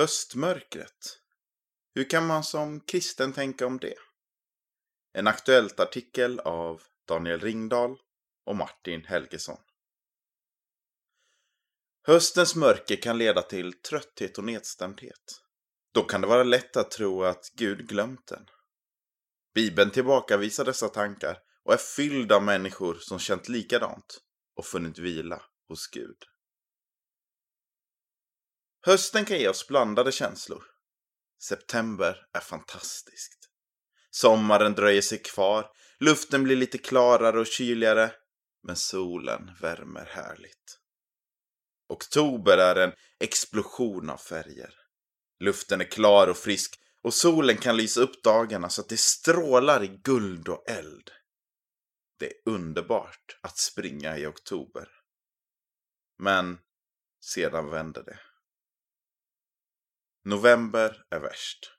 Höstmörkret. Hur kan man som kristen tänka om det? En aktuellt artikel av Daniel Ringdahl och Martin Helgesson. Höstens mörker kan leda till trötthet och nedstämdhet. Då kan det vara lätt att tro att Gud glömt den. Bibeln tillbakavisar dessa tankar och är fylld av människor som känt likadant och funnit vila hos Gud. Hösten kan ge oss blandade känslor. September är fantastiskt. Sommaren dröjer sig kvar, luften blir lite klarare och kyligare, men solen värmer härligt. Oktober är en explosion av färger. Luften är klar och frisk och solen kan lysa upp dagarna så att det strålar i guld och eld. Det är underbart att springa i oktober. Men sedan vänder det. November är värst.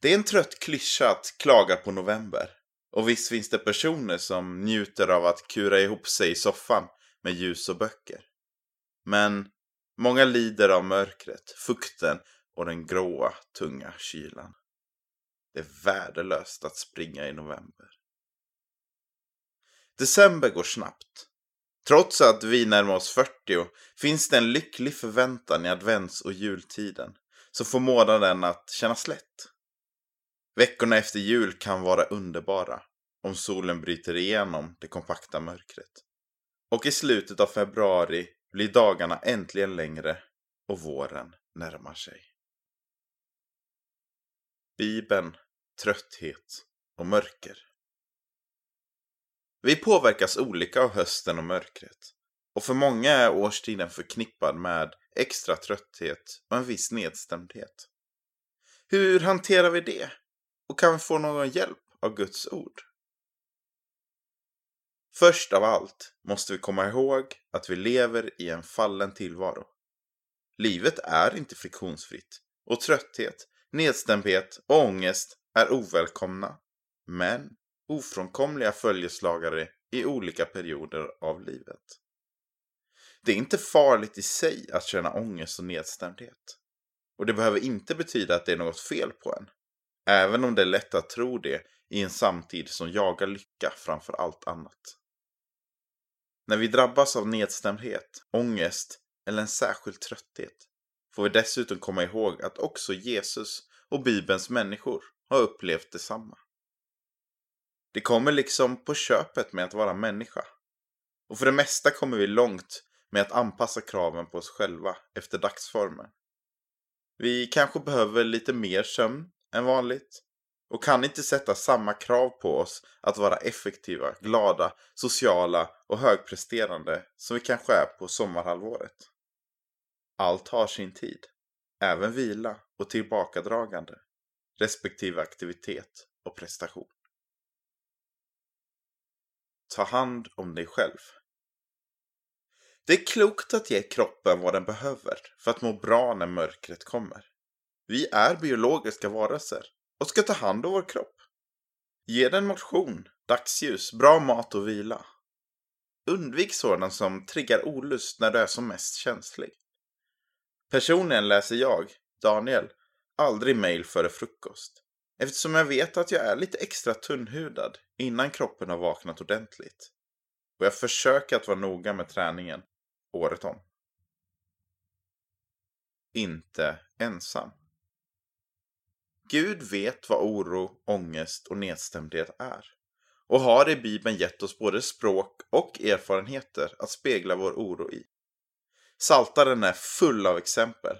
Det är en trött klyscha att klaga på november. Och visst finns det personer som njuter av att kura ihop sig i soffan med ljus och böcker. Men många lider av mörkret, fukten och den gråa, tunga kylan. Det är värdelöst att springa i november. December går snabbt. Trots att vi närmar oss 40 finns det en lycklig förväntan i advents och jultiden som får månaden att kännas lätt. Veckorna efter jul kan vara underbara om solen bryter igenom det kompakta mörkret. Och i slutet av februari blir dagarna äntligen längre och våren närmar sig. Bibeln, trötthet och mörker. Vi påverkas olika av hösten och mörkret. Och för många är årstiden förknippad med extra trötthet och en viss nedstämdhet. Hur hanterar vi det? Och kan vi få någon hjälp av Guds ord? Först av allt måste vi komma ihåg att vi lever i en fallen tillvaro. Livet är inte friktionsfritt och trötthet, nedstämdhet och ångest är ovälkomna. Men ofrånkomliga följeslagare i olika perioder av livet. Det är inte farligt i sig att känna ångest och nedstämdhet. Och det behöver inte betyda att det är något fel på en. Även om det är lätt att tro det i en samtid som jagar lycka framför allt annat. När vi drabbas av nedstämdhet, ångest eller en särskild trötthet får vi dessutom komma ihåg att också Jesus och Bibelns människor har upplevt detsamma. Det kommer liksom på köpet med att vara människa. Och för det mesta kommer vi långt med att anpassa kraven på oss själva efter dagsformen. Vi kanske behöver lite mer sömn än vanligt och kan inte sätta samma krav på oss att vara effektiva, glada, sociala och högpresterande som vi kanske är på sommarhalvåret. Allt har sin tid, även vila och tillbakadragande, respektive aktivitet och prestation. Ta hand om dig själv. Det är klokt att ge kroppen vad den behöver för att må bra när mörkret kommer. Vi är biologiska varelser och ska ta hand om vår kropp. Ge den motion, dagsljus, bra mat och vila. Undvik sådant som triggar olust när du är som mest känslig. Personligen läser jag, Daniel, aldrig mail före frukost. Eftersom jag vet att jag är lite extra tunnhudad innan kroppen har vaknat ordentligt. Och jag försöker att vara noga med träningen året om. Inte ensam. Gud vet vad oro, ångest och nedstämdhet är. Och har i Bibeln gett oss både språk och erfarenheter att spegla vår oro i. Saltaren är full av exempel.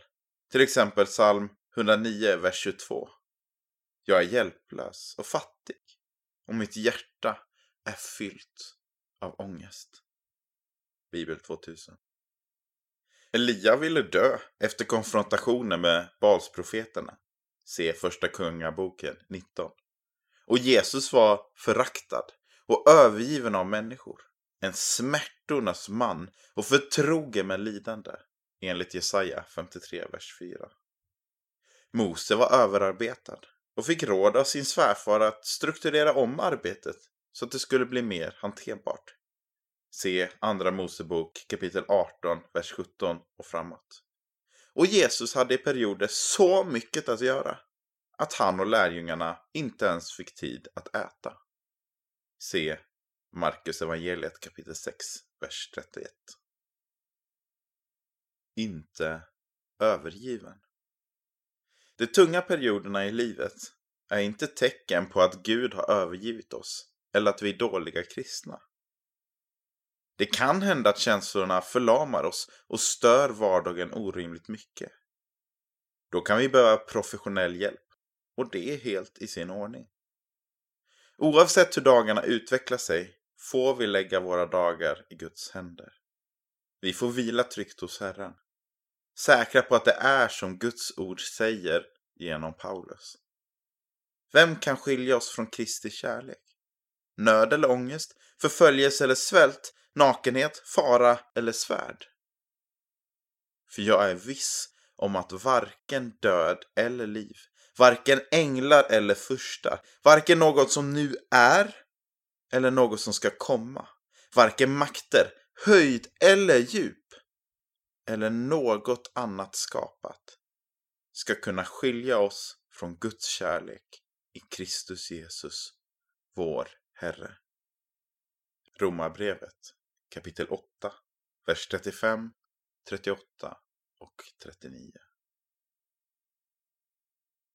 Till exempel psalm 109, vers 22. Jag är hjälplös och fattig och mitt hjärta är fyllt av ångest. Bibel 2000. Elia ville dö efter konfrontationen med Balsprofeterna. Se Första Kungaboken 19. Och Jesus var föraktad och övergiven av människor. En smärtornas man och förtrogen med lidande. Enligt Jesaja 53, vers 4. Mose var överarbetad och fick råd av sin svärfar att strukturera om arbetet så att det skulle bli mer hanterbart. Se Andra Mosebok kapitel 18, vers 17 och framåt. Och Jesus hade i perioder så mycket att göra att han och lärjungarna inte ens fick tid att äta. Se Markus evangeliet kapitel 6, vers 31. Inte övergiven. De tunga perioderna i livet är inte tecken på att Gud har övergivit oss eller att vi är dåliga kristna. Det kan hända att känslorna förlamar oss och stör vardagen orimligt mycket. Då kan vi behöva professionell hjälp och det är helt i sin ordning. Oavsett hur dagarna utvecklar sig får vi lägga våra dagar i Guds händer. Vi får vila tryggt hos Herren. Säkra på att det är som Guds ord säger genom Paulus. Vem kan skilja oss från Kristi kärlek? Nöd eller ångest? Förföljelse eller svält? Nakenhet? Fara eller svärd? För jag är viss om att varken död eller liv, varken änglar eller furstar, varken något som nu är eller något som ska komma, varken makter, höjd eller djup, eller något annat skapat, ska kunna skilja oss från Guds kärlek i Kristus Jesus, vår Herre. Romarbrevet kapitel 8, vers 35, 38 och 39.